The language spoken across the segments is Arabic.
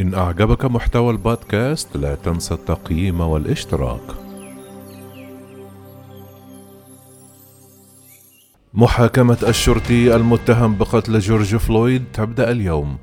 إن أعجبك محتوى البودكاست لا تنسى التقييم والاشتراك. محاكمة الشرطي المتهم بقتل جورج فلويد تبدأ اليوم.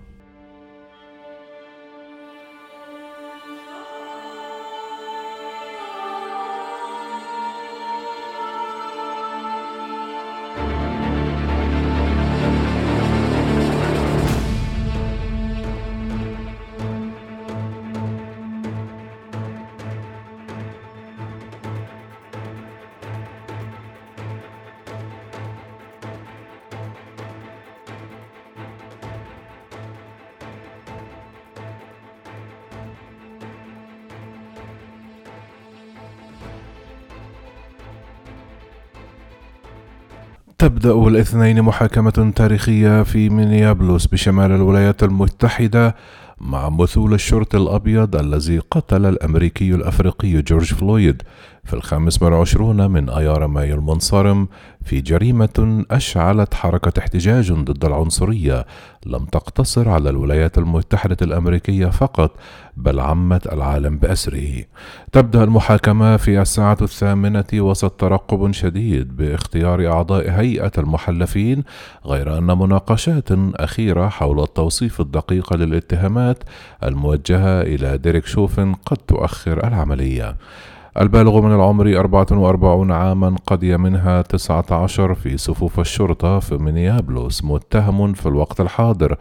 تبدأ الاثنين محاكمة تاريخية في مينيابوليس بشمال الولايات المتحدة مع مثول الشرطي الأبيض الذي قتل الأمريكي الأفريقي جورج فلويد. في الخامس والعشرون من أيار مايو المنصرم في جريمة أشعلت حركة احتجاج ضد العنصرية لم تقتصر على الولايات المتحدة الأمريكية فقط بل عمت العالم بأسره. تبدأ المحاكمة في الساعة الثامنة وسط ترقب شديد باختيار أعضاء هيئة المحلفين غير أن مناقشات أخيرة حول التوصيف الدقيق للاتهامات الموجهة إلى ديريك شوفن قد تؤخر العملية. البالغ من العمر 44 عاما قضي منها 19 في صفوف الشرطة في مينيابلوس متهم في الوقت الحاضر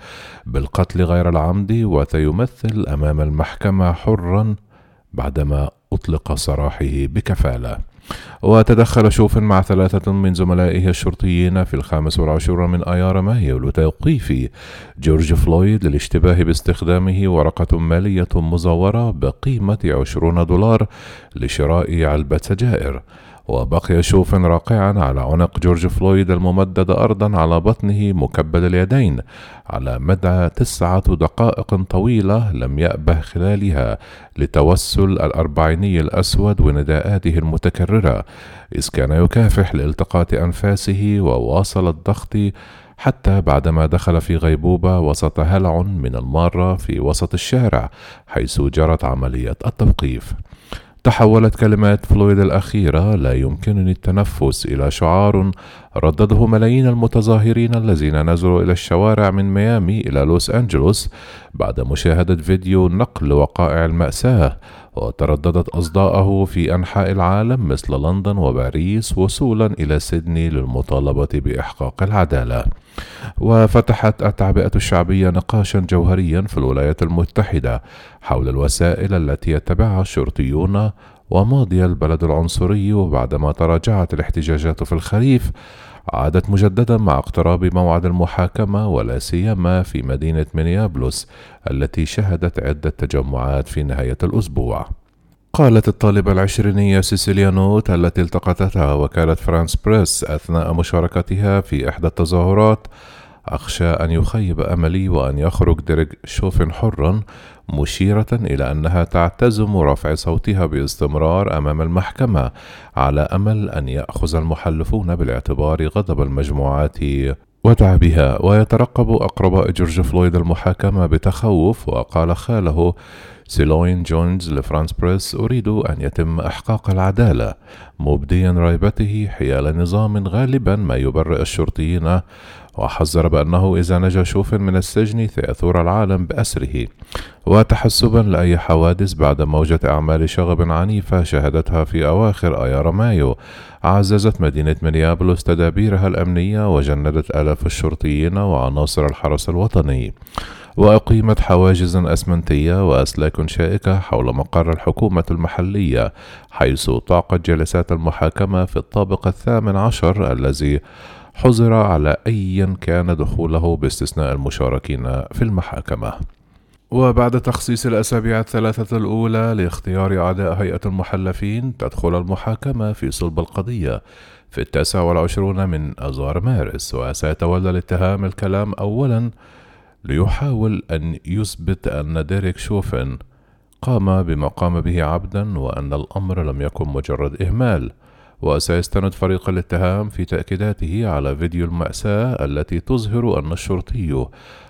بالقتل غير العمد وسيمثل أمام المحكمة حرا بعدما أطلق سراحه بكفالة. وتدخل شوف مع ثلاثة من زملائه الشرطيين في الخامس والعشرون من أيار مايو لتوقيف جورج فلويد للاشتباه باستخدامه ورقة مالية مزورة بقيمة عشرون دولار لشراء علبة سجائر وبقي شوف راقعا على عنق جورج فلويد الممدد أرضا على بطنه مكبل اليدين على مدى تسعة دقائق طويلة لم يأبه خلالها لتوسل الأربعيني الأسود ونداءاته المتكررة. إذ كان يكافح لالتقاط أنفاسه وواصل الضغط حتى بعدما دخل في غيبوبة وسط هلع من المارة في وسط الشارع حيث جرت عملية التوقيف. تحولت كلمات فلويد الأخيرة لا يمكنني التنفس إلى شعار ردده ملايين المتظاهرين الذين نزلوا إلى الشوارع من ميامي إلى لوس أنجلوس بعد مشاهدة فيديو نقل وقائع المأساة. وترددت أصداءه في أنحاء العالم مثل لندن وباريس وصولا إلى سيدني للمطالبة بإحقاق العدالة. وفتحت التعبئة الشعبية نقاشا جوهريا في الولايات المتحدة حول الوسائل التي يتبعها الشرطيون وماضي البلد العنصري وبعدما تراجعت الاحتجاجات في الخريف عادت مجددا مع اقتراب موعد المحاكمة ولا سيما في مدينة مينيابلوس التي شهدت عدة تجمعات في نهاية الأسبوع. قالت الطالبة العشرينية سيسيليا نوت التي التقتها وكالة فرانس بريس أثناء مشاركتها في إحدى التظاهرات أخشى أن يخيب أملي وأن يخرج ديريك شوفن حرا مشيرة إلى أنها تعتزم رفع صوتها باستمرار أمام المحكمة على أمل أن يأخذ المحلفون بالاعتبار غضب المجموعات. وتعبها ويترقب أقرباء جورج فلويد المحاكمة بتخوف وقال خاله سيلوين جونز لفرانس بريس أريد أن يتم إحقاق العدالة مبديا ريبته حيال نظام غالبا ما يبرئ الشرطيين وحذر بأنه إذا نجا شوفن من السجن سيثور العالم بأسره وتحسبا لأي حوادث بعد موجة أعمال شغب عنيفة شهدتها في أواخر أيار مايو. عززت مدينة مينيابلوس تدابيرها الأمنية وجندت آلاف الشرطيين وعناصر الحرس الوطني. وأقيمت حواجز أسمنتية وأسلاك شائكة حول مقر الحكومة المحلية حيث طاقت جلسات المحاكمة في الطابق الثامن عشر الذي حظر على أي كان دخوله باستثناء المشاركين في المحاكمة. وبعد تخصيص الأسابيع الثلاثة الأولى لاختيار أعداء هيئة المحلفين تدخل المحاكمة في صلب القضية. في التاسع والعشرون من أذار مارس وسيتولى الاتهام الكلام أولا ليحاول أن يثبت أن ديريك شوفن قام بما قام به عمدا وأن الأمر لم يكن مجرد إهمال وسيستند فريق الاتهام في تأكيداته على فيديو المأساة التي تظهر أن الشرطي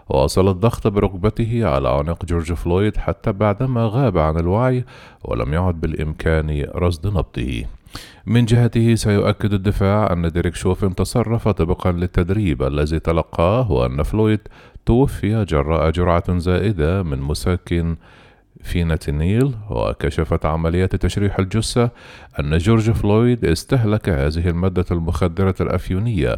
واصل الضغط بركبته على عنق جورج فلويد حتى بعدما غاب عن الوعي ولم يعد بالإمكان رصد نبضه. من جهته سيؤكد الدفاع أن ديريك شوفن تصرف طبقا للتدريب الذي تلقاه وأن فلويد توفي جراء جرعة زائدة من مسكن فينتانيل وكشفت عمليات تشريح الجثة أن جورج فلويد استهلك هذه المادة المخدرة الأفيونية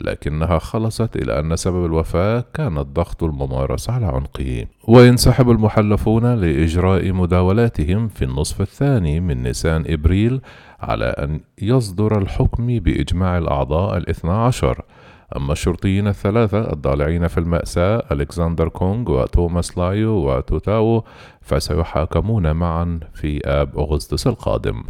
لكنها خلصت إلى أن سبب الوفاة كان الضغط الممارس على عنقه. وينسحب المحلفون لإجراء مداولاتهم في النصف الثاني من نيسان إبريل على أن يصدر الحكم بإجماع الأعضاء الاثنى عشر. أما الشرطيين الثلاثة الضالعين في المأساة ألكسندر كونغ وتوماس لايو وتوتاو فسيحاكمون معا في آب أغسطس القادم.